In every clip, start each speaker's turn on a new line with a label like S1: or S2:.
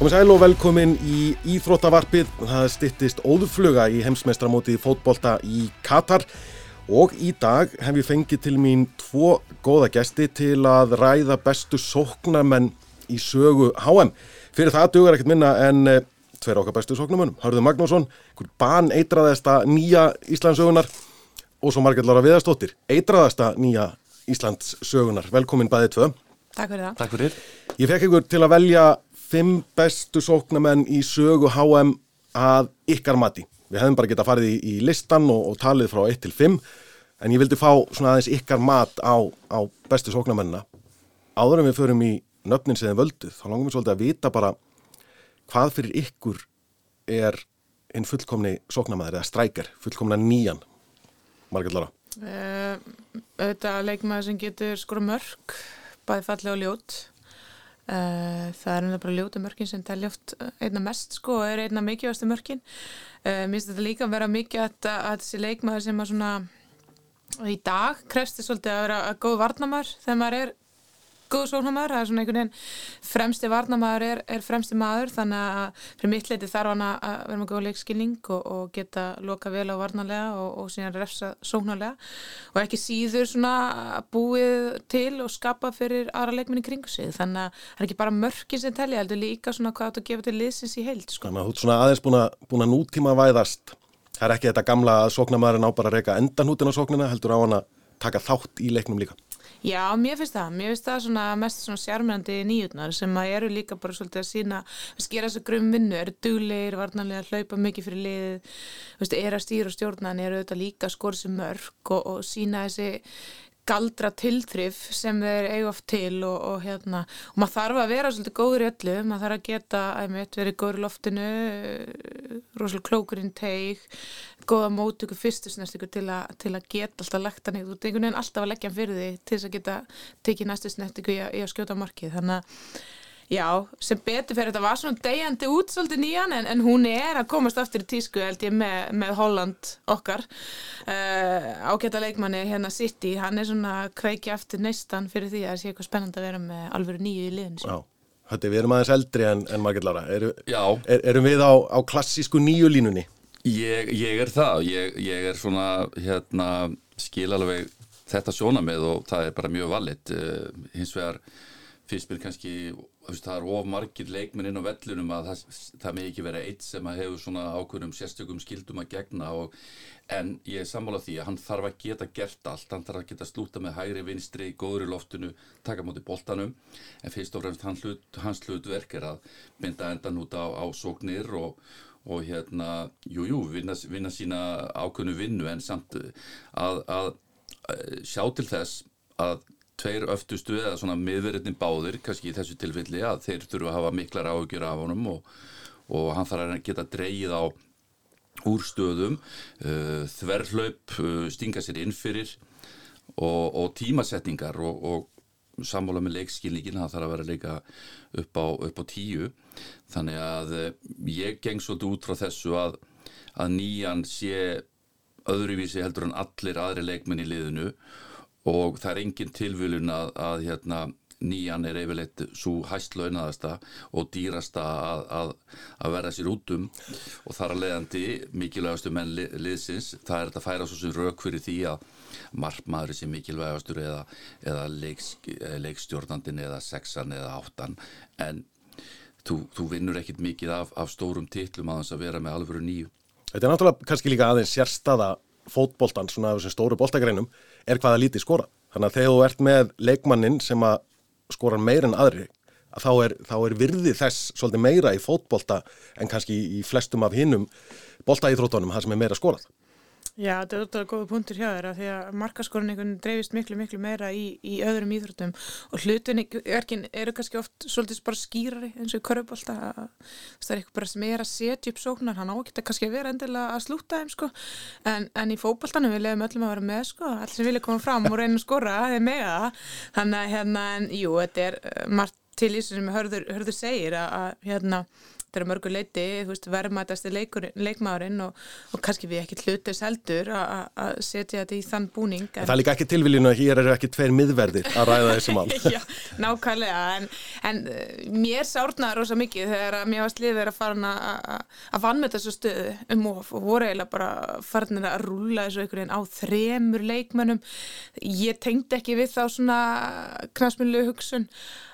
S1: Komið sæl og velkomin í Íþróttavarpið. Það stittist óðurfluga í heimsmeistramótið fótbolta í Katar og í dag hef ég fengið til mín tvo góða gesti til að ræða bestu sóknarmenn í sögu HM. Fyrir það dugar ekkert minna en uh, tver okkar bestu sóknarmennum. Hörðu Magnússon, einhver ban eitraðasta nýja Íslandsögunar og svo Margell Lára Viðarstóttir, eitraðasta nýja Íslandssögunar. Velkomin bæðið tvö.
S2: Takk fyrir það.
S3: Takk fyrir.
S1: Ég fekk ykkur til að velja fimm bestu sóknamenn í sögu HM að ykkar mati. Við hefðum bara getað farið í, í listan og, og talið frá 1 til 5 en ég vildi fá svona aðeins ykkar mat á, á bestu sóknamennina. Áður en við förum í nöfnin sem þið völduð, þá langum við svolítið að vita bara hvað fyrir ykkur er einn fullkomni sóknamæður eða strækjar, fullkomna nýjan. Margell Lara.
S2: Uh, auðvitað leikmaður sem getur skora mörg, bæði falli og ljót. Uh, það er bara ljóta mörkin sem telja oft einna mest sko og er einna mikilvægastu mörkin. Uh, Mér finnst þetta líka að vera mikið að, að þessi leikmaður sem að svona í dag krefst þið svolítið að vera góð varnamæður þegar maður er góð sóknarmaður, það er svona einhvern veginn fremsti varnamaður er, er fremsti maður þannig að fyrir mitt leiti þarf hann að vera með góð leikskilning og, og geta loka vel á varnarlega og, og síðan refsa sóknarlega og ekki síður svona búið til og skapa fyrir aðra leikminni kringu sig þannig að það er ekki bara mörkin sem telja, heldur líka svona hvað þetta gefa til liðsins í heild sko.
S1: Þannig að þú ert svona aðeins búin að, búin að nútíma væðast það er ekki þetta gamla að sóknarmaðurinn á bara að reyka endanhútin á sóknina, heldur á hann að taka þátt í leiknum líka.
S2: Já, mér finnst það. Mér finnst það svona mest svona sjármennandi nýjurnar sem að eru líka bara svolítið að sína, að skera þessu grum vinnu, eru duglegir, varnarlega að hlaupa mikið fyrir liðið, veist, er að stýra og stjórna en eru auðvitað líka að skora þessu mörg og, og sína þessi galdra tilþrif sem þeir eiga oft til og, og hérna og maður þarf að vera svolítið góður í öllu maður þarf að geta, einmitt, verið góður í loftinu rosalega klókurinn teig góða mótöku fyrstu snert til, til að geta alltaf lagt hann þú ert einhvern veginn alltaf að leggja hann fyrir því til þess að geta tekið næstu snert í, í að skjóta markið. Þannig að Já, sem betur fyrir þetta var svona degjandi út svolítið nýjan en, en hún er að komast aftur í tísku held ég með, með Holland okkar. Uh, ágæta leikmanni hérna City, hann er svona kveiki aftur neistan fyrir því að það sé eitthvað spennand að vera með alveg nýju í liðin
S1: Já, þetta við erum aðeins eldri en, en Margit Lára Eru, er, erum við á, á klassísku nýju línunni?
S3: Ég, ég er það, ég, ég er svona hérna skil alveg þetta sjóna með og það er bara mjög valit uh, hins vegar fyrst mér kannski það er of margir leikminn inn á vellunum að það, það með ekki vera eitt sem að hefur svona ákveðnum sérstökum skildum að gegna og, en ég er sammálað því að hann þarf að geta gert allt, hann þarf að geta slúta með hægri vinstri, góður í loftinu taka mútið boltanum, en fyrst og fremst hans hlutverk er að mynda endan út á, á sóknir og, og hérna, jújú jú, vinna, vinna sína ákveðnu vinnu en samt að, að, að sjá til þess að tveir öftustu eða svona miðverðin báðir, kannski í þessu tilfelli að þeir þurfa að hafa miklar áhugjur af honum og, og hann þarf að geta dreyið á úrstöðum, uh, þverrhlaup, uh, stinga sér inn fyrir og, og tímasetningar og sammála með leikskilningin, það þarf að vera leika upp á, upp á tíu. Þannig að uh, ég geng svolítið út frá þessu að, að nýjan sé öðruvísi heldur en allir aðri leikmenn í liðinu og það er engin tilvölun að, að hérna, nýjan er yfirleitt svo hæst launaðasta og dýrasta að, að, að verða sér út um og þar að leiðandi mikilvægastu menn li, liðsins, það er þetta að færa svo sem rauk fyrir því að margmaður sé mikilvægastur eða, eða leiks, leikstjórnandin eða sexan eða áttan en þú, þú vinnur ekkit mikið af, af stórum titlum að þess að vera með alvöru nýju.
S1: Þetta er náttúrulega kannski líka aðeins sérstaða fótboltan, svona af þessum stóru boltagreinum er hvaða lítið skora. Þannig að þegar þú ert með leikmannin sem að skora meir en aðri, að þá er, þá er virði þess svolítið meira í fótbolta en kannski í flestum af hinnum boltaíþróttunum, það sem er meira skorað.
S2: Já, þetta er útaf góða punktur hjá að því að markaskorin einhvern dreifist miklu, miklu meira í, í öðrum íþróttum. Og hlutin eru kannski oft svolítið bara skýrari eins og í körubólta það er eitthvað bara sem er að setja upp sóknar hann ágætt að kannski vera endilega að slúta þeim sko, en, en í fókbóltanum við lefum öllum að vera með sko, allir sem vilja koma fram og reyna að skora, það er með það. Þannig að hérna, en jú, þetta er uh, margt til í sem hörður, hörður segir að, að hérna þegar mörgur leiti, þú veist, verðmætasti leikmaðurinn og, og kannski við ekki hlutis heldur að setja þetta í þann búning.
S1: En... Það er líka ekki tilviljunu að hér eru ekki tveir miðverðir að ræða þessi mál.
S2: Já, nákvæmlega, en, en eh, mér sárnaði rosa mikið þegar að mér var sliðið að fara að vann með þessu stöðu um og, og voru eiginlega bara farin að rúla þessu einhvern veginn á þremur leikmennum. Ég tengdi ekki við þá svona knasmjölu hugsun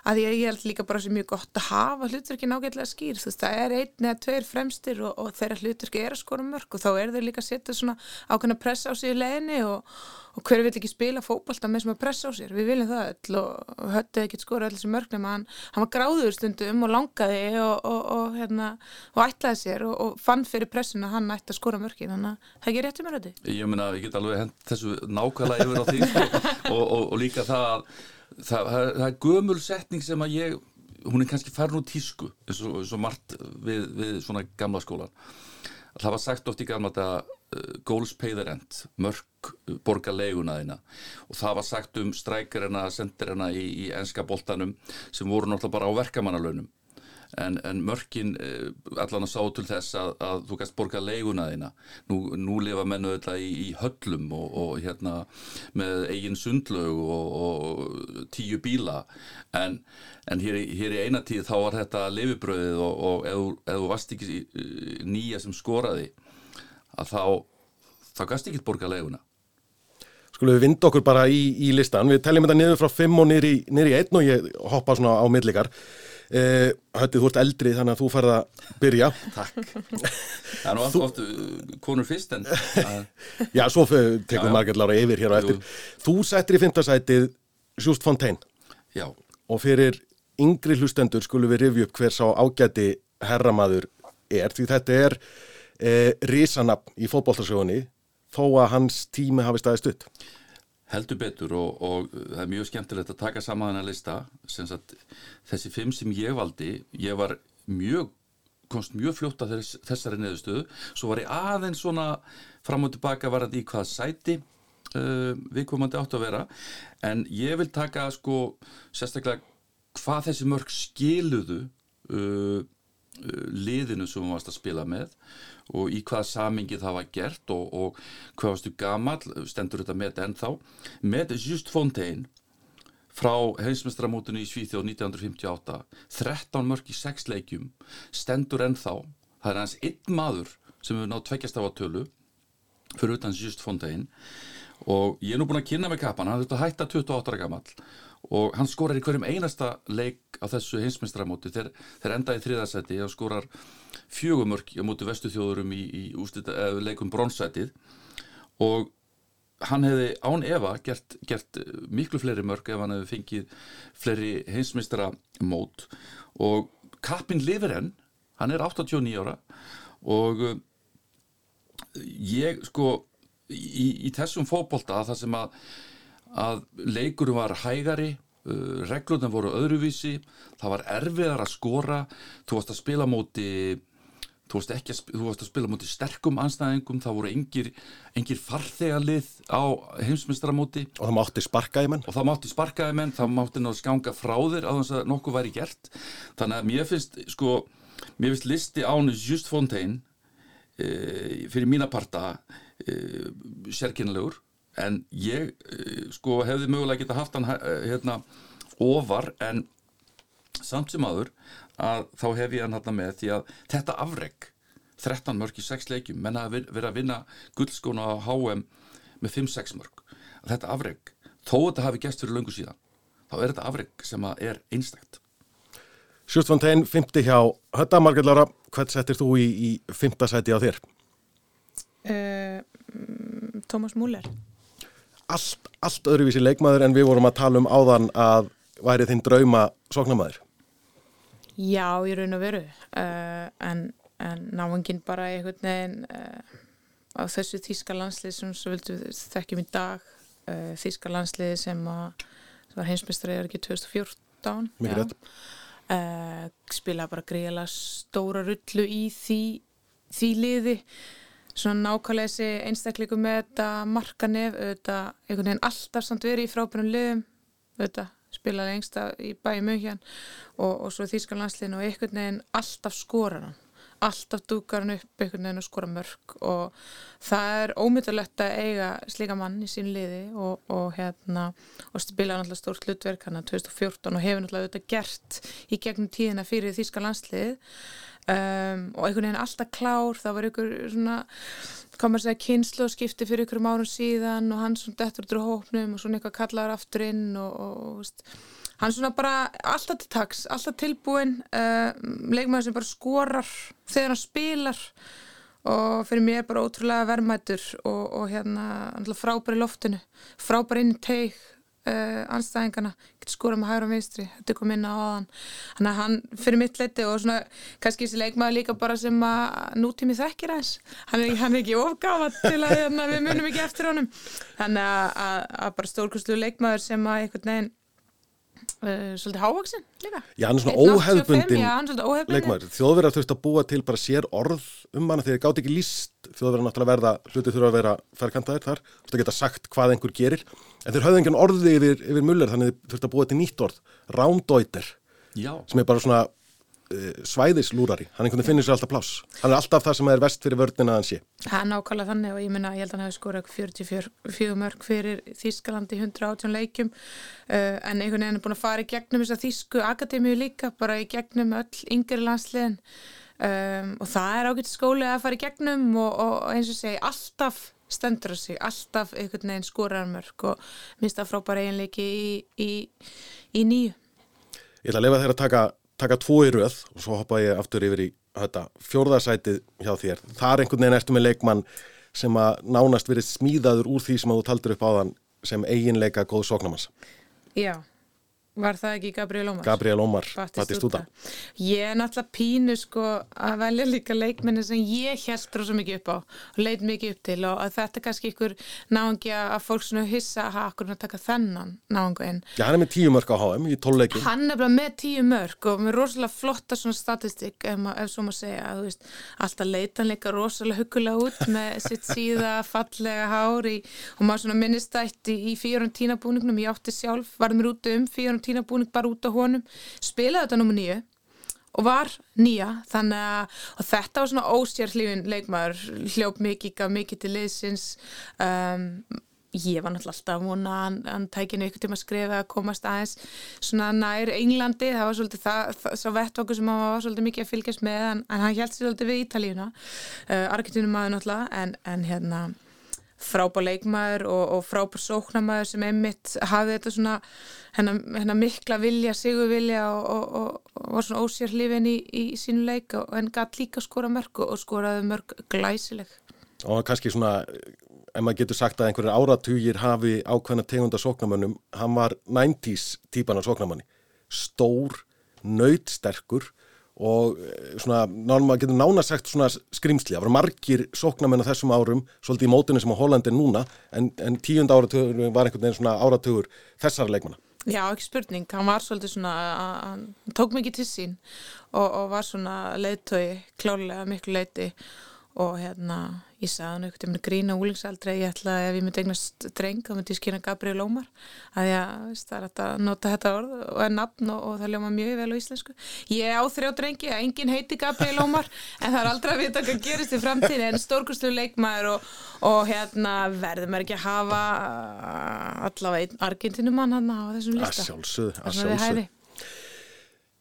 S2: að ég, ég held líka bara sem mjög gott að hafa hlutverkin ágætlega skýr þú veist það er einn eða tveir fremstir og, og þeirra hlutverki er að skora mörg og þá er þau líka að setja svona ákveðna pressa á sig í leginni og, og hver vil ekki spila fókbalta með sem að pressa á sér? Við viljum það öll og höttið ekki skora allir sem mörg nema hann, hann var gráður stundum og langaði og, og hérna og ætlaði sér og fann fyrir pressuna hann ætti að skora mörgin þannig að það ekki rétti mér
S3: þetta Ég meina ég get alveg hend þessu nákvæmlega yfir á því sko. og líka það að það, það, það er gömul setning sem að ég hún er kannski farin úr tísku eins og, eins og margt við, við svona gamla skólan það var sagt oft í gamla þetta uh, goals pay the rent mörg borga leigunaðina og það var sagt um strækjarina sendirina í, í enska boltanum sem voru náttúrulega bara á verkamannalönum en, en mörkin eh, allan að sá til þess að, að þú gæst borga leiguna þína. Nú, nú lifa mennu þetta í, í höllum og, og hérna með eigin sundlög og, og tíu bíla. En, en hér, hér í eina tíð þá var þetta lifibröðið og, og ef þú varst ekki nýja sem skoraði að þá þá gæst ekki borga leiguna.
S1: Skulum við vinda okkur bara í, í listan, við teljum þetta niður frá 5 og niður í 1 og ég hoppa svona á millikar Uh, Hötti, þú ert eldri þannig að þú farið að byrja.
S3: Takk. Það er nú alltaf oft uh, konur fyrst en
S1: Já, svo tekum Margell Lára yfir hér á eftir. Jú. Þú settir í fymtasætið Just Fontaine.
S3: Já.
S1: Og fyrir yngri hlustendur skulum við rifja upp hver sá ágæti herramaður er því þetta er eh, risanab í fótballtarsjóðunni þó að hans tími hafi staðist upp
S3: heldur betur og, og það er mjög skemmtilegt að taka saman þennan lista. Þessi fimm sem ég valdi ég var mjög komst mjög fljótt að þess, þessari neðustöðu svo var ég aðeins svona fram og tilbaka varandi í hvað sæti uh, viðkomandi átt að vera. En ég vil taka sko sérstaklega hvað þessi mörg skiluðu uh, liðinu sem við varst að spila með og í hvað samingi það var gert og, og hvað varstu gamal, stendur þetta með þetta ennþá, með Just Fontaine frá heimsmestramótunni í Svíþjóð 1958, 13 mörg í 6 leikjum, stendur ennþá, það er hans einn maður sem hefur nátt tveggjast af að tölu fyrir utan Just Fontaine. Og ég er nú búin að kynna með kappan, hann þurfti að hætta 28 ára gammal og hann skorar í hverjum einasta leik á þessu heimsmestramóti þegar, þegar enda í þriðasæti og skorar fjögumörk á móti vestu þjóðurum í, í ústita, leikum bronsætið. Og hann hefði án Eva gert, gert miklu fleiri mörk ef hann hefði fengið fleiri heimsmeistramót og kappin lifir henn, hann er 89 ára. Og uh, ég sko í, í þessum fókbólta þar sem að, að leikurum var hægari uh, reglurna voru öðruvísi það var erfiðar að skora þú varst að spila móti þú varst, að, þú varst að spila móti sterkum anstæðingum, það voru engir, engir farþegalið á heimsmyndstarmóti
S1: og það mátti sparkaði menn.
S3: Og það mátti sparkaði menn, það mátti náttúrulega skanga frá þér að þess að nokkuð væri gert. Þannig að mér finnst sko, mér finnst listi ánus Just Fontaine e, fyrir mína parta e, sérkynlegur en ég e, sko hefði mögulega geta haft hann hérna ofar en samt sem aður að þá hef ég hann hérna með því að þetta afreg 13 mörg í 6 leikjum menna að vera að vinna guldskóna á HM með 5-6 mörg þetta afreg, þó þetta hafi gæst fyrir löngu síðan, þá er þetta afreg sem að er einstækt
S1: Sjúst von Tein, 50 hjá Hötta Margellóra, hvert settir þú í, í 5. seti á þér?
S2: Uh, Tómas Múler
S1: Allt, allt öðruvísi leikmaður en við vorum að tala um áðan að væri þinn drauma sóknamaður
S2: Já, ég raun og veru. Uh, en, en náðungin bara einhvern veginn uh, á þessu þýska landslið sem við þekkjum í dag uh, þýska landslið sem að það var heimsmyndstari er ekki 2014
S1: Mikið rétt.
S2: Spila bara greiðilega stóra rullu í því, því liði svona nákvæmlega þessi einstakleiku með þetta markanef, þetta einhvern veginn alltaf samt verið í frábænum liðum þetta spila lengst í bæi Mjögjan og, og svo Þískan landsliðin og einhvern veginn alltaf skorar hann alltaf dúkar hann upp einhvern veginn og skora mörg og það er ómyndalegt að eiga slíka mann í sín liði og, og hérna og spila náttúrulega stórt hlutverk hann að 2014 og hefur náttúrulega auðvitað gert í gegnum tíðina fyrir Þíska landslið um, og einhvern veginn alltaf klár, það var einhver svona komur að segja kynslu og skipti fyrir einhverjum árum síðan og hann svona dettur úr hópnum og svona eitthvað kallaður aftur inn og, og, og hann svona bara alltaf til taks, alltaf tilbúin uh, leikmaður sem bara skorar þegar hann spilar og fyrir mér er bara ótrúlega verðmætur og, og hérna frábæri loftinu, frábæri inn í teig uh, anstæðingana, getur skorað með hægur og vinstri, þetta kom inn á aðan hann er hann fyrir mitt leiti og svona kannski þessi leikmaður líka bara sem að nútími þekkir aðeins, hann er, hann er ekki ofgafa til að hérna, við munum ekki eftir honum. Þannig að, að, að bara stórkustlu leikmaður sem að einhvern veginn svolítið hávaksin líka.
S1: Já, hann er svona óhefbundin leikmæður þjóðverðar þurft að búa til bara sér orð um hana þegar það gátt ekki líst þjóðverðar náttúrulega verða, hlutið þurfa að vera færkantaðir þar, þú veist að geta sagt hvað einhver gerir. En þeir höfðu engin orði yfir, yfir muller þannig þurft að búa til nýtt orð. Rándóiter, sem er bara svona svæðislúrari. Hann einhvern veginn finnir sér alltaf pláss. Hann er alltaf það sem er vest fyrir vördina að hann sé.
S2: Hann ákvæmlega þannig og ég minna ég held að hann hefði skorað 44 mörg fyrir Þískalandi 118 leikjum. Uh, en einhvern veginn er búin að fara í gegnum þess að Þísku akademíu líka bara í gegnum öll yngri landsliðin. Um, og það er ágætt skóli að fara í gegnum og, og eins og segi alltaf stendur að sig, alltaf einhvern veginn skorar mörg og minnst það frábæra eiginleiki í, í, í nýju.
S1: Ég ætla að lefa þér að taka taka tvo í röð og svo hoppa ég aftur yfir í þetta, fjórðarsætið hjá þér. Það er einhvern veginn eftir með leikmann sem að nánast verið smíðaður úr því sem að þú taldur upp á þann sem eiginleika góð sóknamanns.
S2: Já. Var það ekki Gabriel Ómar?
S1: Gabriel Ómar, Batistúta.
S2: Ég er náttúrulega pínu sko að velja líka leikminni sem ég held rosa mikið upp á og leit mikið upp til og þetta er kannski ykkur náðungi að fólk svona hissa að hafa að taka þennan náðungu inn.
S1: Já, hann er með tíu mörg á HM í tónleikin.
S2: Hann er bara með tíu mörg og með rosalega flotta svona statistik ef, ef svo maður segja að þú veist alltaf leitan líka rosalega hugulega út með sitt síða fallega hári og maður svona minnistætti í fjórum tínabúning bara út á honum spilaði þetta nummer nýju og var nýja. Þannig að þetta var svona ósérhlífin leikmaður hljóp mikið, gaf mikið til liðsins. Um, ég var náttúrulega alltaf að vona að hann tækinu ykkur tíma að skrifa að komast aðeins svona nær Englandi. Það var svolítið það, það svo vettvaku sem hann var svolítið mikið að fylgjast með en, en hann sér svolítið við Ítalíuna. Uh, Argentínum maður náttúrulega en, en hérna frábár leikmaður og, og frábár sóknamaður sem einmitt hafði þetta svona hennar, hennar mikla vilja, sigur vilja og, og, og var svona ósér hlifin í, í sínu leika en gæt líka skora mörg og skoraði mörg glæsileg.
S1: Og kannski svona, ef maður getur sagt að einhverjar áratugir hafi ákveðna tegunda sóknamönnum, hann var 90's típan af sóknamanni, stór, nöytsterkur og eh, svona, maður getur nána sagt svona skrimsli, það var margir sóknamenn á þessum árum, svolítið í mótunni sem á Hollandi núna, en, en tíund áratugur var einhvern veginn svona áratugur þessara leikmanna.
S2: Já, ekki spurning, hann var svolítið svona, hann tók mikið til sín og, og var svona leiðtögi, klálega miklu leiði og hérna ég sagði hann eitthvað með grína úlingsaldri ég ætla að ef ég myndi eignast dreng þá myndi ég skýna Gabriel Ómar. Að ég, er að nota þetta orð og er nafn og, og það ljóma mjög vel á íslensku. Ég á þrjá drengi, engin heiti Gabriel Ómar en það er aldrei að vita hvað gerist í framtíðin en stórkustu leikmaður og, og hérna verður maður ekki að hafa allavega einn argentinumann hann á þessum lista.
S1: Að að sjálfsögðu.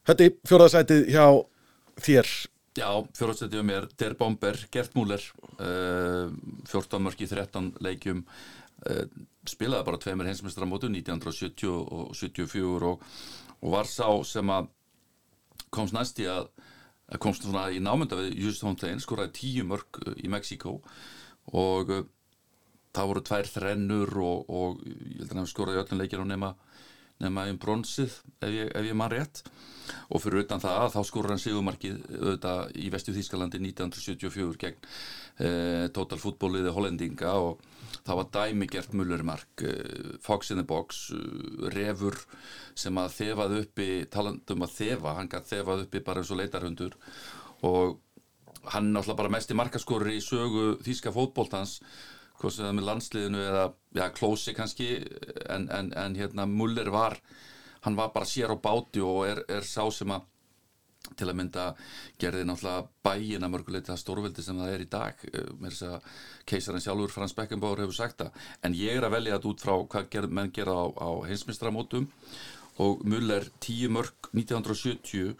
S1: Þetta er fjóðarsætið hjá þér
S3: Já, fjórhastættið um er Der Bomber, Gert Múler uh, 14 mörg í 13 leikjum uh, spilaði bara tveimur hensmestrar mótu 1970 og 74 og, og var sá sem að komst næst í að komst svona í námynda við Júst Hóntlegin skoraði tíu mörg uh, í Mexíkó og uh, það voru tvær þrennur og, og ég held að hann skoraði öllum leikir á nema nema um bronsið ef ég, ef ég mann rétt. Og fyrir utan það að þá skorur hann sigumarkið auðvitað í vestu Þýskalandi 1974 gegn eh, Total Fútbóliði Hollendinga og það var dæmigert mullermark eh, Fox in the Box eh, refur sem að þefað uppi talandum að þefa, hann gætt þefað uppi bara eins og leitarhundur og hann náttúrulega bara mest í markaskorur í sögu Þýska fótbóltans hvort sem það með landsliðinu eða, já, klósi kannski en, en, en hérna Muller var hann var bara sér á báti og er, er sá sem að til að mynda gerði náttúrulega bæin að mörguleiti það stórveldi sem það er í dag. Mér er þess að keisarinn sjálfur Frans Beckenbauer hefur sagt það. En ég er að velja þetta út frá hvað gerð, menn gera á, á heimsmyndstramótum og Muller 10 mörg 1970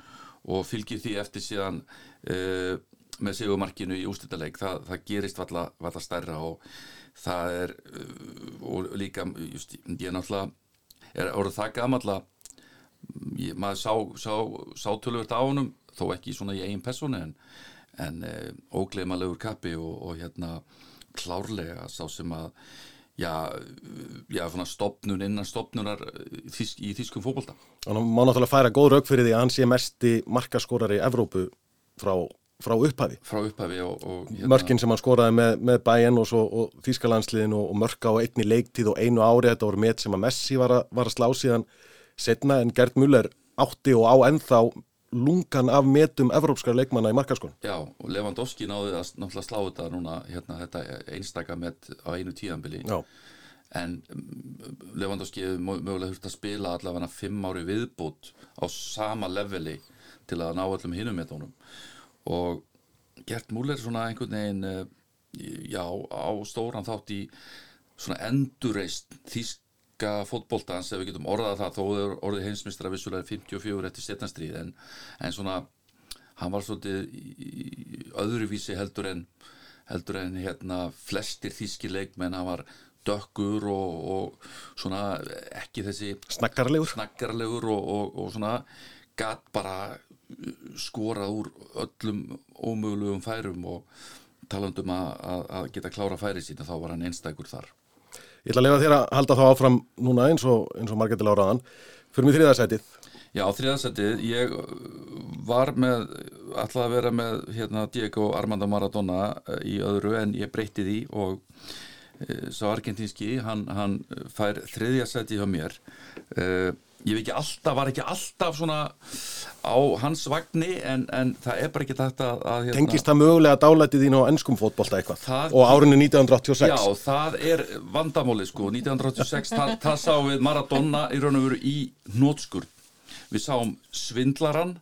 S3: og fylgir því eftir síðan uh, með sigumarkinu í ústættaleik það, það gerist valla, stærra og það er uh, og líka, just, ég náttúrulega er orðið það gamalla maður sá, sá, sá tölvöld á honum, þó ekki svona í eigin persónu en, en e, ógleimalegur kappi og, og hérna klárlega sá sem að já, já svona stopnun innan stopnunar þísk, í þýskum fókbalta.
S1: Maður náttúrulega færa góð rauk fyrir því að hann sé markaskorari í Evrópu frá, frá upphafi.
S3: Frá upphafi og... og
S1: hérna... Mörkin sem hann skoraði með, með bæinn og, og þýskalandsliðin og, mörka á einni leiktíð og einu ári, þetta voru met sem að Messi var að, var að slá síðan setna en Gert Müller átti og á ennþá lungan af metum evrópskar leikmanna í markaskon.
S3: Já, og Lewandowski náði að náttúrulega slá þetta núna, hérna, þetta einstaka met á einu tíðanbili. Já. En mm, Lewandowski hefur mögulega þurft að spila allavega fimm ári viðbútt á sama leveli til að ná allum hinnum með tónum. Og Gert Müller svona einhvern veginn, eh, já, á stóran þátt í svona endurreist sterka fótbóltans ef við getum orðað það þó er orðið heimsmystra vissulega 54 eftir setnastríð en, en svona hann var svolítið öðruvísi heldur en heldur en hérna flestir þíski leikmenn hann var dökkur og, og svona ekki þessi
S1: snakkarlegur,
S3: snakkarlegur og, og, og svona gatt bara skorað úr öllum ómögulegum færum og talandum að, geta klára færi sína þá var hann einstakur þar
S1: Ég ætla að lefa þér að halda þá áfram núna eins og, og margættilega áraðan. Fyrir mig þriðarsætið.
S3: Já, þriðarsætið. Ég var með, ætlaði að vera með hérna, Diego Armando Maradona eh, í öðru en ég breytti því og e, sá argentínski, hann, hann fær þriðarsætið hjá mér. E, ég veit ekki alltaf, var ekki alltaf svona á hans vagnni en, en það er bara ekki þetta að
S1: hérna, Tengist það mögulega dálætið þín á ennskum fótbolta eitthvað? Það, og árinu 1986
S3: Já, það er vandamóli sko. 1986, það, það sáum við Maradona í raun og veru í nótskur við sáum svindlaran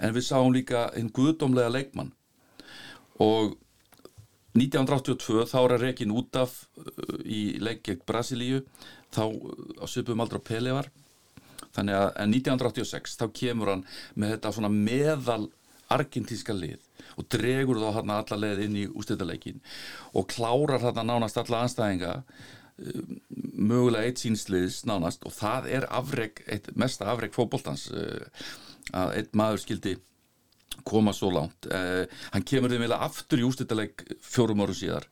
S3: en við sáum líka einn guðdómlega leikmann. Og 1982 þá er að rekin út af uh, í leikjegt Brasilíu. Þá á söpum aldrei Pele var þannig að 1986 þá kemur hann með þetta svona meðal argentíska lið og dregur þá hann alla leið inn í ústættaleikin og klárar þarna nánast alla anstæðinga um, mögulega eitt sínsliðs nánast og það er afreg, eitt mesta afreg fókbóltans uh, að eitt maður skildi koma svo langt. Uh, hann kemur því meila aftur í ústættaleik fjórum áru síðar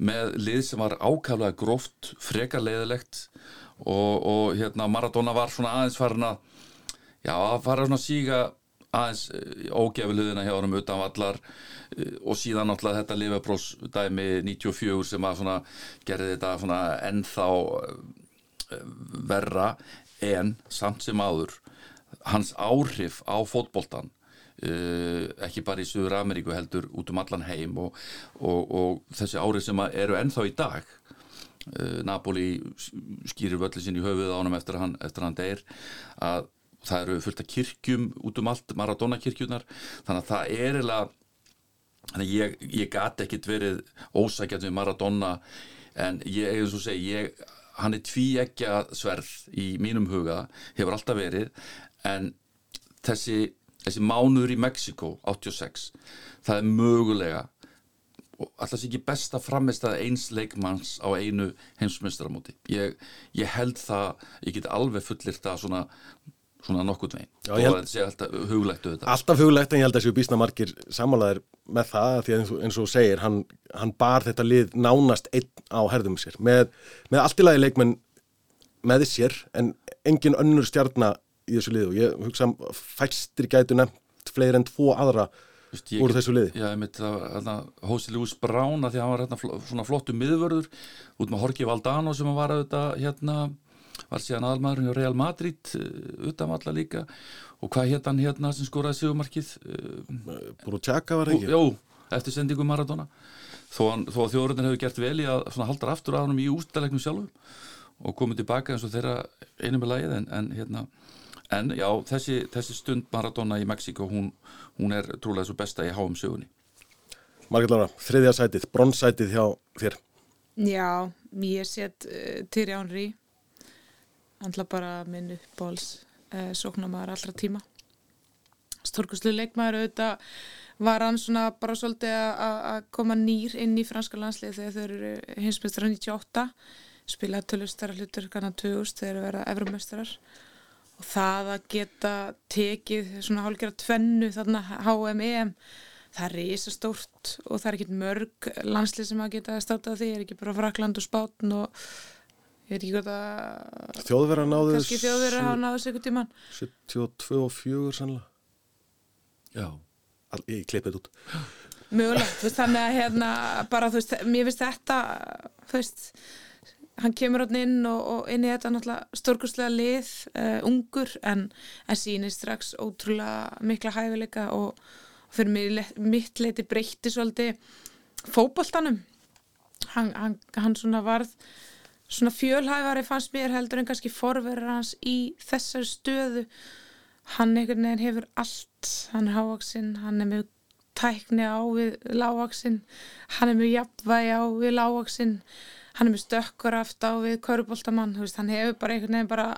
S3: með lið sem var ákaflega gróft frekar leiðilegt og, og hérna Maradona var svona aðeins farin að já, að fara svona síga aðeins eh, ógefiluðina hjá hann utan vallar eh, og síðan náttúrulega þetta Liveprós dæmi 94 sem að svona gerði þetta svona ennþá eh, verra en samt sem áður hans áhrif á fótboltan Uh, ekki bara í Suður Ameríku heldur út um allan heim og, og, og þessi árið sem eru ennþá í dag uh, Napoli skýrir völlin sín í höfuð ánum eftir hann, eftir hann deyr að það eru fullt af kirkjum út um allt, Maradona kirkjunar þannig að það er eða þannig að ég, ég gati ekkit verið ósækjað við Maradona en ég, eins og segi, ég hann er tví ekki að sverð í mínum huga, hefur alltaf verið en þessi þessi mánuður í Mexiko 86 það er mögulega alltaf ekki best að framist að eins leikmanns á einu heimsmyndstarmóti ég, ég held það ég get alveg fullirt að svona svona nokkurt veginn. Og þetta sé alltaf huglægt
S1: Alltaf huglægt en ég held að þessu bísna margir samálaðir með það því að eins og, eins og segir hann, hann bar þetta lið nánast einn á herðum sér. Með, með allt í lagi leikmenn með sér en engin önnur stjarnar í þessu liðu og ég hugsa fæstir gætu nefnt fleiri en tvo aðra Vist, úr þessu liði.
S3: Já, ég myndi að Hósi Lúis Brán að því að hann var hérna, svona flottu miðvörður út með Jorgi Valdano sem var auðvitað hérna var síðan aðalmaðurinn í Real Madrid uh, utan valla líka. Og hvað hétt hann hérna sem skoraði sigumarkið
S1: uh, Brútjaka var ekki?
S3: Jó, eftir sendingu Maradona. Þó, þó að þjóðurinn hefur gert vel í að halda aftur að hann í ústalegnum sjálfur og komið tilbaka eins og þeirra einu með lagið en, en hérna en já, þessi, þessi stund Maradona í Mexiko, hún, hún er trúlega svo besta í háum sögunni.
S1: Margrét Lára, þriðja sætið, bronssætið hjá þér.
S2: Já, ég set uh, Tyri Ánri andla bara minn uppbóls uh, sóknamaður allra tíma. Stórkuslu leikmaður auðvitað. Var hann svona bara svolítið að koma nýr inn í franska landslið þegar þau eru hinsmestrar 98 spila tölustara hlutur kannan 2000 þegar þau verða efrumestrar og það að geta tekið svona hálfgerða tvennu þarna HM-EM það er reysa stórt og það er ekkit mörg landslið sem að geta státað því, er ekki bara Frakland og Spátn og ég veit ekki hvað það
S1: Þjóðverða náðu
S2: kannski þjóðverða hafa náðu sig ykkur tíman
S1: 72 og 4 sannlega
S3: Já.
S1: All, Ég klippið út.
S2: Mögulegt, þú veist, þannig að hérna bara þú veist, mér finnst þetta þú veist, hann kemur áttin inn og, og inn í þetta náttúrulega stórkurslega lið, uh, ungur en, en sínir strax ótrúlega mikla hæfileika og fyrir mig, mitt leiti breytti svolítið fókbaltanum hann, hann, hann svona varð svona fjölhæfari fannst mér heldur en kannski forverður hans í þessar stöðu. Hann einhvern veginn hefur allt. Hann er hávaksinn, hann er með tækni á við lágvaksinn hann er með jafnvægi á við lágvaksinn hann er með stökkur aft á við köruboltamann, hann hefur bara einhvern veginn bara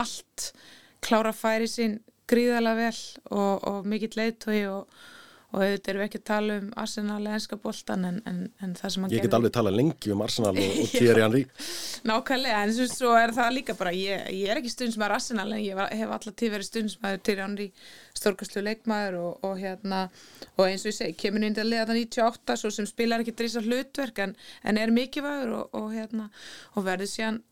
S2: allt klára færi sín gríðalega vel og, og mikill leiðtói og og auðvitað erum við ekki að tala um Arsenal eða ennska bóltan en, en, en það sem
S1: að Ég get alveg tala lengi um Arsenal og, og Thierry Henry.
S2: Nákvæmlega, en svo er það líka bara ég, ég er ekki stund sem er Arsenal en ég hef alltaf tíð verið stund sem er Thierry Henry stórkastlu leikmaður og, og hérna og eins og ég segi, kemur inn til að liða það 98 svo sem spilar ekki drýsa hlutverk en, en er mikilvægur og, og hérna og verður síðan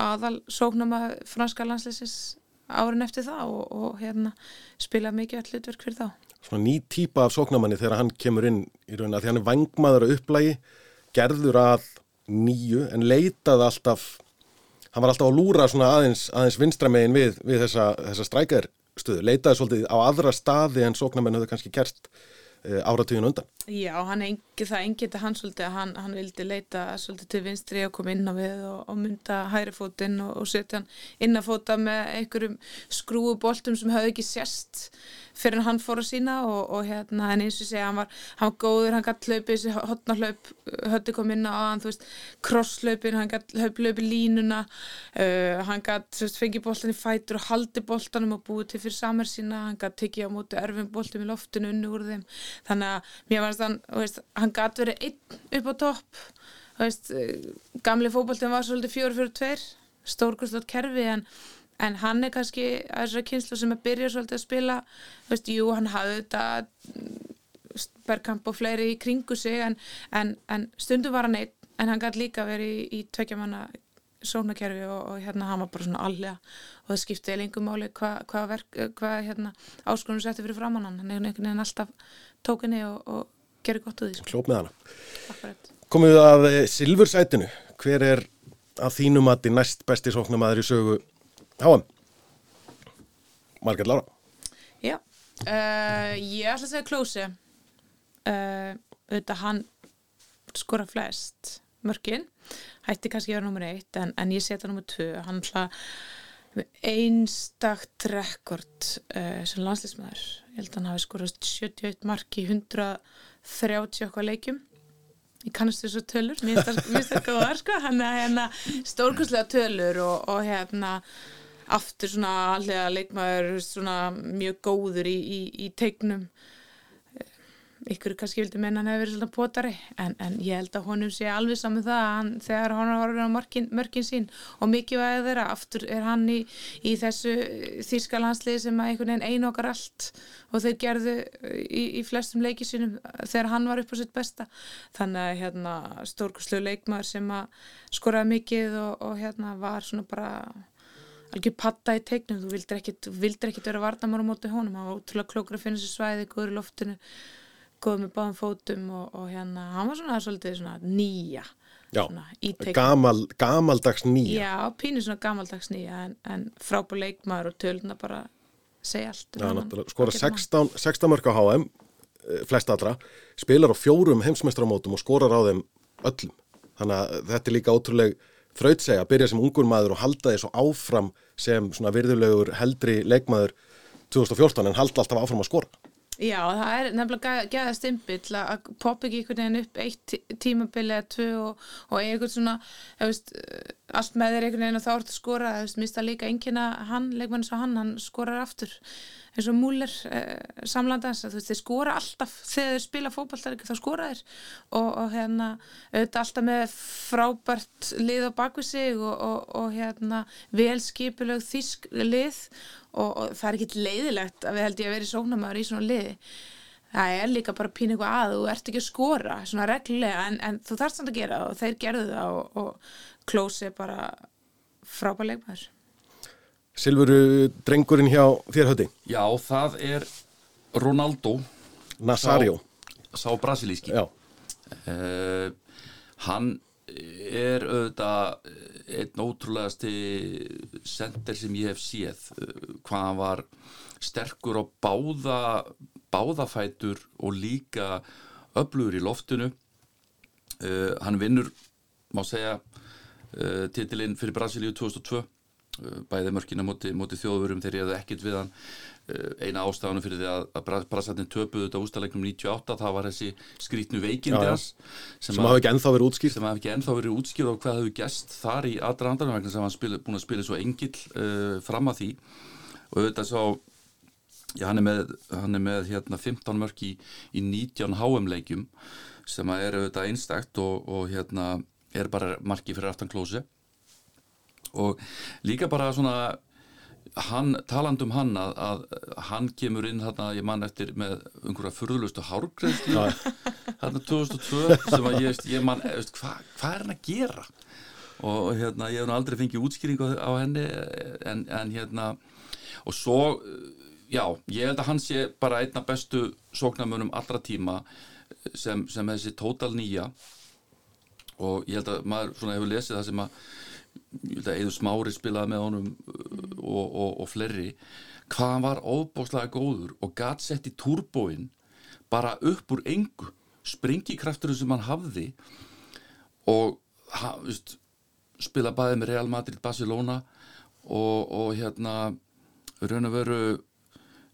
S2: aðal sóknama franska landsleisins árin eftir það og hérna spila mikilvægt hlutverk fyrir þá
S1: svona ný típa af sóknamanni þegar hann kemur inn í raun að því hann er vangmaður að upplægi, gerður að nýju en leitað alltaf, hann var alltaf að lúra svona aðeins, aðeins vinstramegin við, við þessa, þessa strækjarstöðu, leitaði svolítið á aðra staði en sóknamenn höfðu kannski gert Eh, áratugin undan.
S2: Já, engi, það engiti hann svolítið að hann, hann vildi leita svolítið til vinstri og koma inn á við og, og mynda hæri fótinn og, og setja hann inn að fóta með einhverjum skrúuboltum sem hafði ekki sérst fyrir hann fór að sína og, og hérna en eins og segja hann var, hann var góður, hann gætt hlaupið þessi hotna hlaup, höfði kom inn á hann, þú veist, krosslaupin, hann gætt hlaupið línuna, uh, hann gætt fengið boltan í fætur og haldi boltanum og búið til fyrir samar sína, hann gætt tekið á móti erfum boltum í loftinu unni úr þeim, þannig að mér varst hann, veist, hann gætt verið einn upp á topp, veist, gamli fókbaltin var svolítið fjóru fyrir tveir, stórkustlót kerfi en en hann er kannski að þessari kynslu sem er byrjað svolítið að spila. Þú veist, jú, hann hafði þetta bergkamp og fleiri í kringu sig en, en, en stundum var hann einn en hann gæti líka verið í, í tveikjamanna sónakerfi og, og hérna hann var bara svona allega. Og það skipti lengum máli hvað hva hvað hérna áskonum setti fyrir framann hann, hann er einhvern veginn alltaf tókinni og, og gerir gott úr því.
S1: Klóp með hana. Komum við að eh, Silfursætinu, hver er að þínum að því næst besti sóknamaður í sögu HM Marget Lára.
S2: Já, uh, ég ætla að segja Klósi uh, auðvitað hann skora flest mörgin, hætti kannski að vera nummer eitt en, en ég setja nummer tvö. Hann ætla einstakt rekord uh, sem landslýsmaður ég held að hann hafi skorast 71 marki 130 okkar leikjum. Ég kannast þessu tölur. Mér finnst það góðar sko. Hann er hérna stórkustlega tölur og, og hérna aftur svona allega leikmaður svona mjög góður í, í, í tegnum ykkur kannski vildi menna hann hefur verið svona potari en, en ég held að honum sé alveg saman það hann, þegar hann har verið á mörkin, mörkin sín og mikið væðið þeirra aftur er hann í, í þessu þýrskalanslið sem að einhvern veginn einu okkar allt og þeir gerðu í flestum leikisínum þegar hann var upp á sitt besta. Þannig að hérna stórkurslu leikmaður sem að skoraði mikið og, og hérna var svona bara alveg patta í tegnum, þú vildir ekkit, vildir ekkit vera varnamár á móti honum, hann var útrúlega klókur að finna sér svæði, góður í loftinu góður með báðum fótum og, og hérna hann var svona svolítið svona nýja
S1: Já, gamal, gamaldags nýja.
S2: Já, pínir svona gamaldags nýja en, en frábúr leikmaður og töluna bara segja allt
S1: um Já, skora 16, 16 mörg á HM flest allra, spilar á fjórum heimsmeistramótum og skorar á þeim öllum. Þannig að þetta er líka ótrúlega þrautsega byrja sem ungur maður og halda því svo áfram sem svona virðulegur heldri leikmaður 2014 en haldi alltaf áfram að skora.
S2: Já, það er nefnilega gæða stimpill að poppa ekki einhvern veginn upp eitt tímabili eða tvö og, og eitthvað svona, veist, allt með þér einhvern veginn og þá ertu að skora, það mista líka einnkjöna hann, leikmann eins og hann, hann skorar aftur. Eins og múlir eh, samlandans, þú veist, þeir skora alltaf. Þegar þeir spila fókbaltar ekki, þá skora þeir. Og, og hérna, auðvitað alltaf með frábært lið á bakvið sig og, og, og hérna velskipilög þísk lið. Og það er ekkit leiðilegt að við held ég að vera í sóknamaður í svona liði. Það er líka bara pín eitthvað að þú ert ekki að skora svona reglulega en, en þú þarfst samt að gera það og þeir gerðu það og, og klósi bara frábæð leikmaður.
S1: Silfuru drengurinn hjá þér höndi?
S3: Já, það er Ronaldo.
S1: Nazario.
S3: Sá, sá brasilíski.
S1: Já.
S3: Uh, Hann er auðvitað einn ótrúlegasti sender sem ég hef séð. Hvað hann var sterkur á báða báðafætur og líka öflugur í loftinu. Uh, hann vinnur má segja uh, titilinn fyrir Brasilíu 2002 bæði mörkina móti, móti þjóðurum þegar ég hefði ekkit við hann. Eh, eina ástafanum fyrir því að, að Brassartin töpuðu þetta ústalegnum 98 það var þessi skrítnu veikindjas
S1: sem, sem hafi ekki ennþá verið útskýrt.
S3: sem hafi ekki ennþá verið útskýrt og hvað hefur gæst þar í aðrandarinn vegna sem hann spil, búin að spila svo engill uh, fram að því. Og auðvitað svo já, hann er með, hann er með hérna, 15 mörk í, í 19 HM leikjum sem er auðvitað einstakt og, og hérna er bara marki fyrir aftan klósi og líka bara svona hann, taland um hann að, að hann kemur inn þarna, ég man eftir með einhverja fyrðulustu hárgreðslu þarna 2002 sem að ég, ég man, hvað hva er hann að gera? Og hérna ég hef aldrei fengið útskýringu á henni en, en hérna og svo, já, ég held að hann sé bara einna bestu sóknarmönum allra tíma sem, sem þessi tótal nýja og ég held að maður svona hefur lesið það sem að eða smári spilaði með honum uh, og, og, og flerri hvað hann var óbáslega góður og gatt sett í turbóin bara upp úr engu springikrafturinn sem hann hafði og ha, veist, spila bæði með Real Madrid Barcelona og, og hérna raun og veru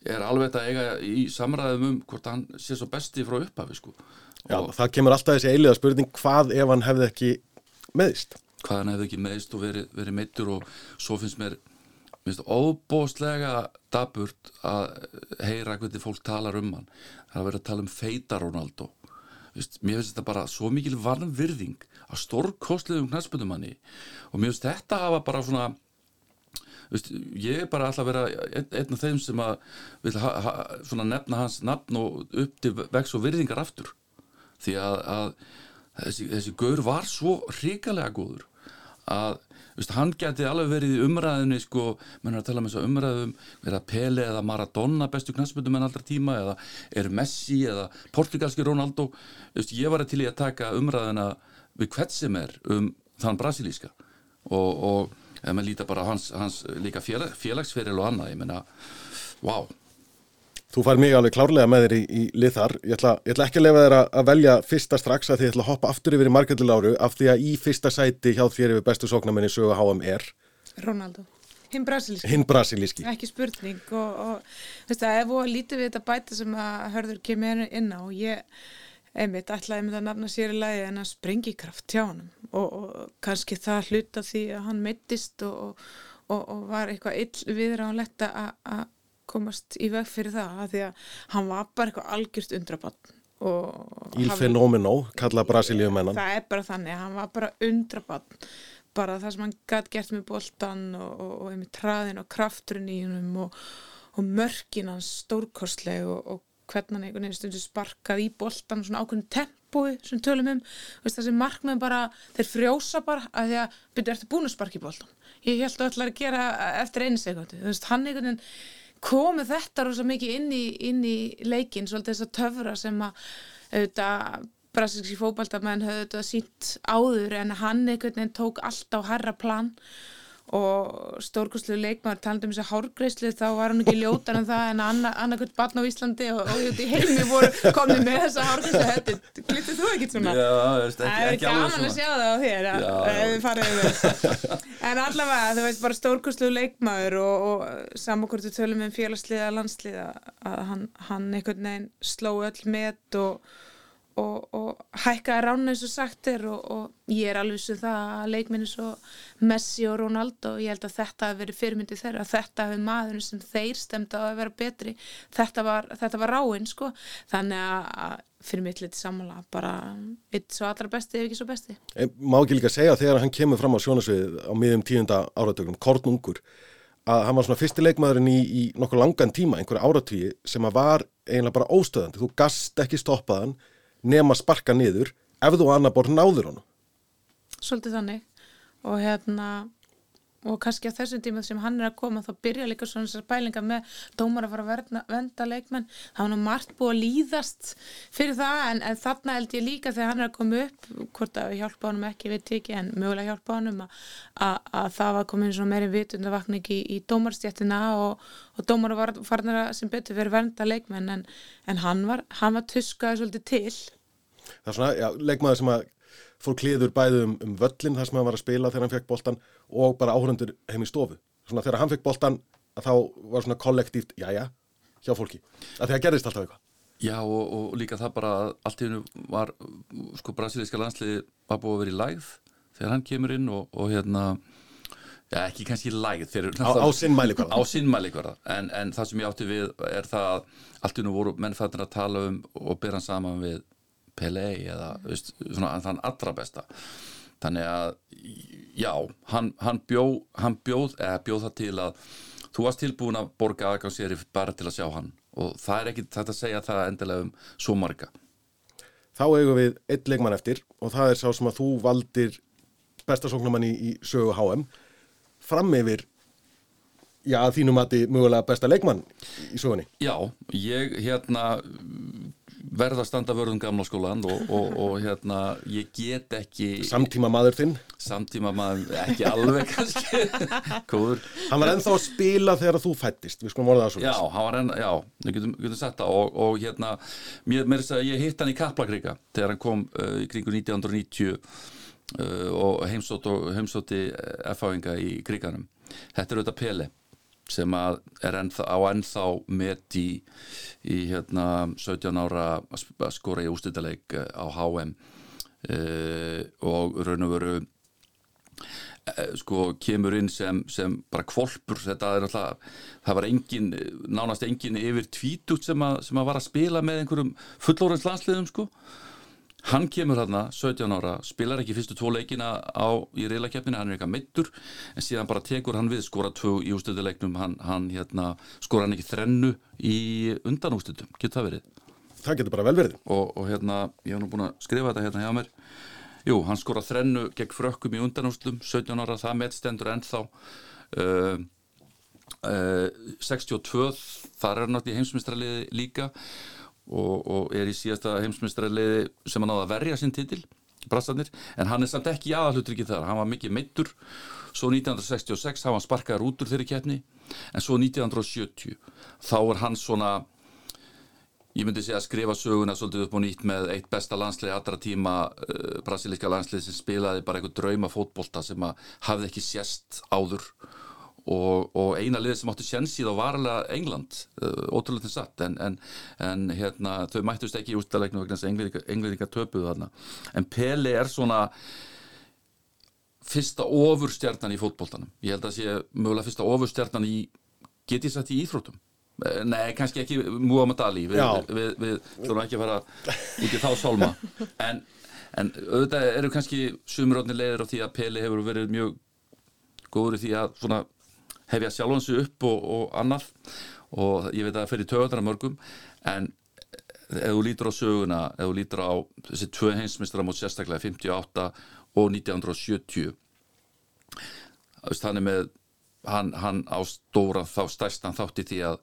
S3: er alveg að eiga í samræðum um hvort hann sé svo besti frá upphafi sko.
S1: Já, það kemur alltaf þessi eiliga spurning hvað ef hann hefði ekki meðist
S3: hvað hann hefði ekki meðist og verið, verið meittur og svo finnst mér minnst óbóstlega daburt að heyra hvernig fólk talar um hann. Það er að vera að tala um feita Ronaldo. Vist, mér finnst þetta bara svo mikil varnvirðing að stórkostliðum knæspundum hann og mér finnst þetta hafa bara svona Vist, ég er bara alltaf að vera einn, einn af þeim sem að ha, ha, nefna hans nafn og upp til vex og virðingar aftur því að, að þessi, þessi gaur var svo hrikalega góður að veist, hann geti alveg verið í umræðinni sko, mann er að tala um þessu umræðum verið að Pele eða Maradona bestu knæsmyndum en allra tíma eða er Messi eða portugalski Ronaldo? Veist, ég var til í að taka umræðina við hvert sem er um þann brasilíska og, og ef maður lítar bara hans, hans líka félag, félagsferil og annað, ég menna wow
S1: Þú fær mig alveg klárlega með þér í, í lið þar. Ég ætla, ég ætla ekki að lefa þér að, að velja fyrsta strax að því ég ætla að hoppa aftur yfir í margættiláru af því að í fyrsta sæti hjá þér yfir bestu sóknamenni sögu HM er
S2: Ronaldo. Hinn brasilíski.
S1: Hinn brasilíski.
S2: Ekki spurning og, og veist að ef og lítið við þetta bæta sem að hörður kemur inn á og ég, einmitt, ætlaði með það nafna sér í lagi en að springi kraft hjá hann og, og kannski það hluta því að hann mittist og, og var eitthvað ill viðránlegt að komast í veg fyrir það að því að hann var bara eitthvað algjört undrabann
S1: Il fenomeno kalla Brasilíum mennan
S2: það er bara þannig, hann var bara undrabann bara það sem hann gæti gert með boltan og, og, og með traðin og krafturinn í húnum og, og mörkin hans stórkostleg og hvernig hann einhvern veginn stundu sparkað í boltan svona ákveðin tempói sem tölum um þessi markmið bara, þeir frjósa bara að því að byrju eftir sparka í boltan ég held að það ætla að gera eftir einu sekundi, þú veist, hann einhvern veginn komu þetta rosa mikið inn í, inn í leikin, svolítið þess að töfra sem að auðvitað brasilíski fókbaltamenn höfðu þetta sínt áður en hann einhvern veginn tók allt á herra plan og stórkostlu leikmaður talandum þess að hárgreyslu þá var hann ekki ljótan en það en annarkvöld barn á Íslandi og, og í heimi voru komið með þessa hárgreyslu glittir þú ekkert svona?
S3: Já, veist, ekki,
S2: það er gaman að sjá það á þér en allavega þú veist bara stórkostlu leikmaður og, og samankortu tölum um félagsliða landsliða að hann, hann einhvern veginn sló öll met og og, og hækkaði rána eins og sagt er og, og ég er alveg svo það að leikminni svo Messi og Ronaldo og ég held að þetta hafi verið fyrirmyndi þeirra þetta hafi maðurinn sem þeir stemta að vera betri. Þetta var, þetta var ráinn sko. Þannig að fyrir mitt litið sammála bara eitt svo allra besti ef ekki svo besti.
S1: En, Má ekki líka segja þegar hann kemur fram á sjónasvið á miðjum tíunda áratökum, Kornungur að hann var svona fyrsti leikmaðurinn í, í nokkuð langan tíma, einhverja áratvíi sem að var eiginlega bara óstöðandi, þú gast ekki stoppaðan nema sparka niður ef þú annar borð náður honum.
S2: Svolítið þannig og hérna og kannski á þessum tíma sem hann er að koma þá byrja líka svona þessar pælinga með dómar að fara að verna, venda leikmenn. Þá hann er margt búið að líðast fyrir það en, en þarna held ég líka þegar hann er að koma upp, hvort að hjálpa honum ekki veit ekki en mögulega hjálpa honum að, að, að það var komin svona meiri vitundavakning í, í dómarstjættina og, og dómar var farnara sem betur fyrir venda leikmenn en, en hann var, hann var tuskaði svolítið til.
S1: Það er svona, já, leikmaður sem að fór kliður bæðu um, um völlin þar sem hann var að spila þegar hann fekk boltan og bara áhörundur heim í stofu. Svona þegar hann fekk boltan að þá var svona kollektíft, já já, hjá fólki. Að það gerðist alltaf eitthvað.
S3: Já og, og líka það bara allt í hennu var, sko brasilíska landsliði var búið að vera í lægð þegar hann kemur inn og, og hérna já ekki kannski lægð þeir,
S1: á, á sinnmælikvarða
S3: á sinnmælikvarða en, en það sem ég átti við er það að allt í hennu voru mennfættin að tala um og byrja saman við Pelé eða veist, svona, þann allra besta. Þannig að já, hann, hann, bjó, hann bjóð eða bjóð það til að þú varst tilbúin að borga aðgangsýri bara til að sjá hann. Og það er ekki þetta að segja það endilega um svo marga.
S1: Þá eigum við eitt leikmann eftir og það er sá sem að þú valdir bestasóknumann í, í sögu HM fram yfir já, þínum að þið mögulega besta leikmann í sögunni.
S3: Já, ég hérna verða að standa vörðum gamla skólan og, og, og hérna ég get ekki
S1: Samtíma maður þinn.
S3: Samtíma maður, ekki alveg kannski. Kóður
S1: Hann var ennþá að spila þegar þú fættist við skulum orða það
S3: svona Já, hann var ennþá, já, við getum, getum sett það og, og hérna, mér, er að ég hitt hann í Kaplakrika þegar hann kom uh, í kringu 1990 uh, og heimsóti F-áinga í kriganum Þetta er auðvitað Pele sem er ennþá, á ennþá met í, í hérna, 17 ára að skora í ústýttaleik eh, á HM eh, og raun og veru uh, sko kemur inn sem, sem bara kvolpur þetta er alltaf, það var engin nánast engin yfir tvítut sem, sem að var að spila með einhverjum fullórens landsliðum sko Hann kemur hérna 17 ára, spilar ekki fyrstu tvo leikina á, í reylakeppinu, hann er eitthvað mittur en síðan bara tekur hann við, skora tvö í ústöðuleiknum, hann, hann hérna, skora hann ekki þrennu í undanústöðum, getur það verið?
S1: Það getur bara vel verið.
S3: Og, og hérna, ég hef nú búin að skrifa þetta hérna hjá mér, jú, hann skora þrennu gegn frökkum í undanústöðum, 17 ára, það meðstendur ennþá, uh, uh, 62, þar er náttúrulega heimsmyndstraliði líka og, og er í síðasta heimsmyndstarleiði sem hann áða að verja sinn titil Brassarnir, en hann er samt ekki aðalhutur ekki þar, hann var mikið meittur svo 1966 hafa hann sparkaði rútur þeirri keppni, en svo 1970 þá er hann svona ég myndi segja að skrifa söguna svolítið upp og nýtt með eitt besta landslið allra tíma uh, brasilíska landslið sem spilaði bara eitthvað drauma fótbolta sem að hafði ekki sérst áður og, og eina liðið sem áttu sjansið á varlega England, uh, ótrúlega til satt. En, en, en hérna, þau mættust ekki í útlæðleiknum vegna þess að englendinga töpuðu þarna, en Peli er svona fyrsta ofurstjarnan í fótbolltanum ég held að sé mögulega fyrsta ofurstjarnan í getið sætt í íþrótum eh, Nei, kannski ekki Muhammad Ali. Við, við, við þurfum ekki að fara út í þá sálma. En, en auðvitað eru kannski sumurotni leiðir á því að Peli hefur verið mjög góður í því að svona hefja sjálfansu upp og, og annað. Og ég veit að það fyrir töðandra mörgum en ef þú lítur á söguna, ef þú lítur á þessi tvö heimsmyndstara mot sérstaklega 58 og 1970 þannig með hann, hann á stóra þá stærstan þátti því að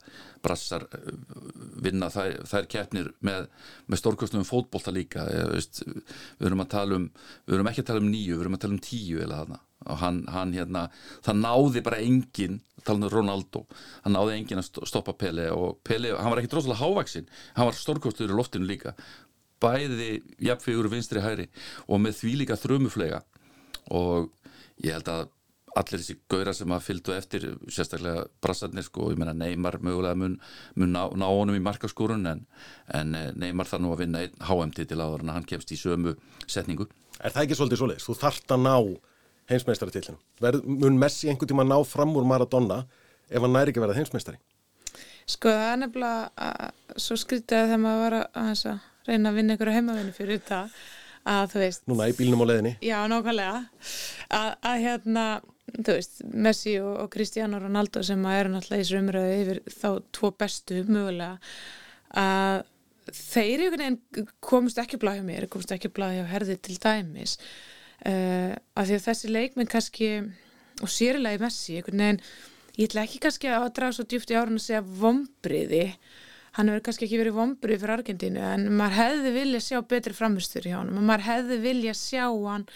S3: brassar uh, vinna þær, þær keppnir með, með stórkostum fótbolta líka. Ég, veist, við erum að tala um við erum ekki að tala um nýju, við erum að tala um tíu og hann, hann hérna það náði bara engin, tala um Ronaldo hann náði engin að stoppa Pele og Pele, hann var ekki droslega hávaksinn hann var stórkostur í loftinu líka. Bæði jafnfegur vinstri hæri og með því líka þrömmuflega og ég held að allir þessi gauðra sem að fylgdu eftir sérstaklega brassarnir sko, ég menna Neymar mögulega mun, mun ná, ná honum í markaskórun en, en eh, Neymar þarf nú að vinna einn HM-titil áður en hann kemst í sömu setningu.
S1: Er það ekki svolítið svolítið? Þú þart að ná heimsmeistarartillinu. Mun Messi einhvern tíma ná fram úr Maradona ef hann næri ekki verið heimsmeistari?
S2: Sko það er nefnilega að svo skrítið að þegar maður var að, að reyna að vinna ykkur á heimavinni fyrir þetta að þú veist
S1: Núna í bílnum á leðinni
S2: Já, nákvæmlega að, að hérna þú veist, Messi og, og Cristiano Ronaldo sem að eru náttúrulega í þessu umröðu yfir þá tvo bestu mögulega að þeir komist ekki blæði á mér, komist ekki blæði á herði til dæmis. Uh, að því að þessi leikminn kannski og sérilega í Messi, einhvern veginn ég ætla ekki kannski að draga svo djúft í árun að segja vombriði hann hefur kannski ekki verið vombriði fyrir Argentínu en maður hefði vilja sjá betri framhustur hjá hann, maður hefði vilja sjá hann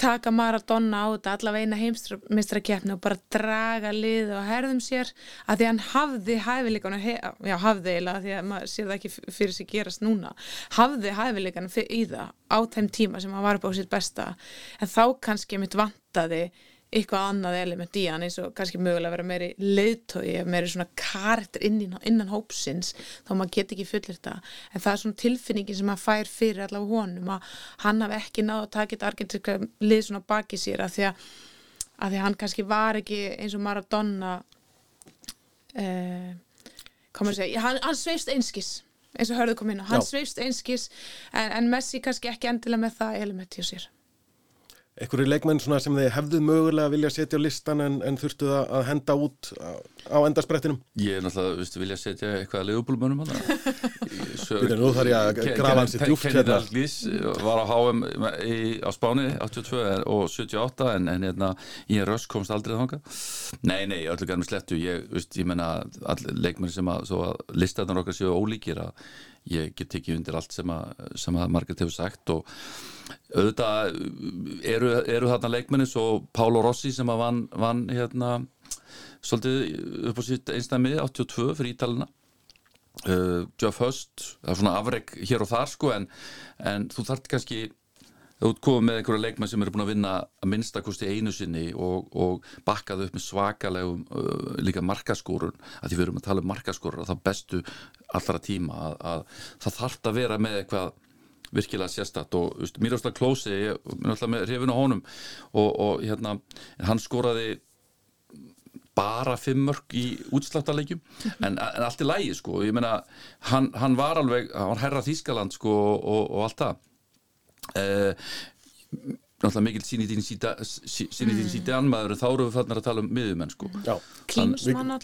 S2: taka Maradona á þetta allavega eina heimstrakefni og bara draga lið og herðum sér að því hann hafði hæfileikana, já hafði eiginlega því að maður sér það ekki fyrir sig gerast núna hafði hæfileikana í það á þeim tíma sem hann var upp á sitt besta. En þá kannski mitt vantaði eitthvað annað element í hann eins og kannski mögulega vera meiri leiðtói meiri svona karakter innan, innan hópsins þá maður get ekki fullir þetta en það er svona tilfinningin sem maður fær fyrir allavega honum að hann hafi ekki náðu að taka þetta argentinska lið svona baki sér að því að, að því að hann kannski var ekki eins og Maradona eh, komur að segja? Hann, hann sveifst einskis eins og hörðu kom inn á, hann Já. sveifst einskis en, en Messi kannski ekki endilega með það element hjá sér
S1: einhverju leikmenn sem þið hefðu mögulega vilja setja á listan en, en þurftu það að henda út á, á endarsprettinum?
S3: Ég er náttúrulega, viðstu, vilja setja eitthvað að leifubólmönum hann
S1: nú þarf ég að grafa hans í djúft
S3: Kenny hérna. Dalglís var á HM í, á Spáni 82 og 78 en, en hérna, ég rösk komst aldrei þánga Nei, nei, öllu gæðum slettu ég, viðst, ég menna, leikmenn sem að, að listaðan okkar séu ólíkir að ég get ekki undir allt sem að, að Margaret hefur sagt og auðvitað eru, eru þarna leikmenni svo Pálo Rossi sem að vann, vann hérna svolítið upp á sitt einstæmi 82 fyrir Ítalina. Uh, Geoff Hust það er svona afreg hér og þar sko en, en þú þart kannski þú komið með einhverja leikmenn sem eru búin að vinna að minnstakosti einu sinni og, og bakkaðu upp með svakalegum uh, líka markaskórun, að því við erum að tala um markaskórun og það bestu allra tíma að, að það þarf að vera með eitthvað virkilega sérstatt og just, mér er alltaf klósi, ég er alltaf með hrifin á honum og, og hérna hann skoraði bara fimm mörg í útsláttarleikjum en, en allt er lægi sko. Ég meina, hann, hann var alveg hann var herra Þískaland sko og, og allt það náttúrulega mikil síni þín síti anmaður þá eru við fannar að tala um miðjumenn sko
S1: Klinsmann,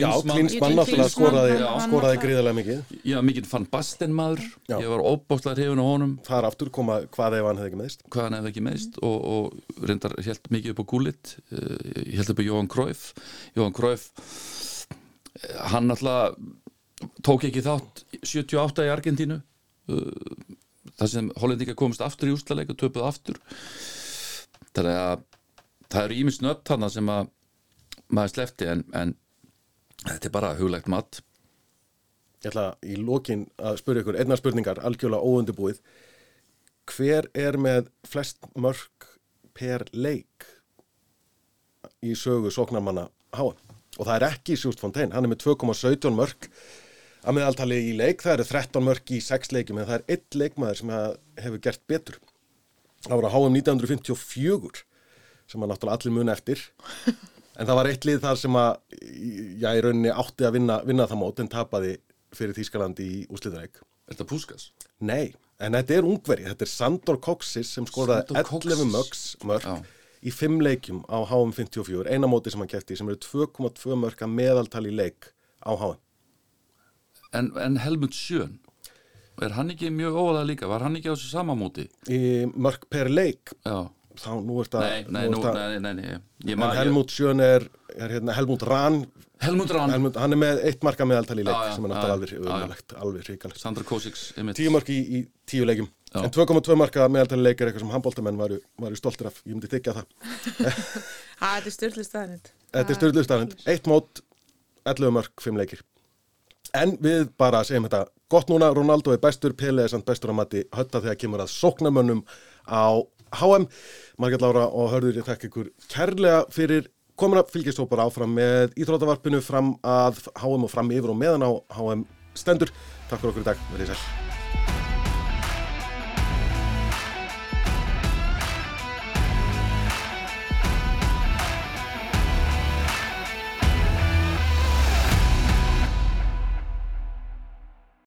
S1: Já, Klinsmann náttúrulega skoraði, skoraði gríðarlega mikið.
S3: Já, mikið fann Basten maður, Já. ég var óbóstlega hrifun á honum.
S1: Það er aftur koma hvað ef hann hefði ekki meðist.
S3: Hvað hann hefði ekki meðist mm. og, og reyndar held mikið upp á gúlit, eh, ég held upp á Jóhann Króif. Jóhann Króif, eh, hann náttúrulega tók ekki þátt 78 í Argentínu, þar sem hollendinga komist aftur í úrslaleik og töpuð aftur. Þannig að það eru ímins nött hann sem að maður slefti en, en Þetta er bara huglegt mat.
S1: Ég ætla í lókin að spyrja ykkur einna spurningar, algjörlega óundibúið. Hver er með flest mörg per leik í sögu sóknarmanna háa? Og það er ekki Sjúst Fontein, hann er með 2,17 mörg að meðaltali í leik. Það eru 13 mörg í 6 leikum en það er einn leikmaður sem hefur gert betur. Það voru að háa um 1954 sem að náttúrulega allir muni eftir En það var eitt lið þar sem að, já, í rauninni átti að vinna, vinna það mót en tapaði fyrir Þýskaland í úslíðaræk.
S3: Er þetta Puskas?
S1: Nei, en þetta er ungveri. Þetta er Sandor Koksis sem skoraði 11 mögs mörg já. í 5 leikjum á HM54. Eina móti sem hann kæfti sem eru 2,2 mörg að meðaltali leik á HM.
S3: En, en Helmut Sjön, er hann ekki mjög óðað líka? Var hann ekki á þessu sama móti?
S1: Í mörg per leik?
S3: Já.
S1: Þá nú
S3: man- ég-
S1: Helmut Sjön er, er hérna, Helmut Rahn.
S3: Helmut Rahn,
S1: Helmut, hann er með eitt marka meðaltal í leik
S3: Já, já,
S1: sem er náttúrulega alveg alveg ríkalegt
S3: Sandra Kosiks
S1: tíu mörg í, í tíu leikum
S3: Já.
S1: en 2,2 marka meðaltal í leik er eitthvað sem handbóltamenn varu, varu stoltir af, ég myndi þykja það.
S2: Ha, þetta er styrlu staðnind.
S1: Þetta er styrluð staðrind, eitt mót 11 mörg, 5 leikir en við bara segjum þetta gott núna, Ronaldo er bestur, Pele er samt bestur á mati hötta þegar kemur að sóknamönnum á HM Margett Lára og hörður ég þekk ykkur kærlega fyrir komuna. Fylgist þó bara áfram með íþróttavarpinu fram að HM og fram yfir og meðan á HM stendur. Takk fyrir okkur í dag, verið sæl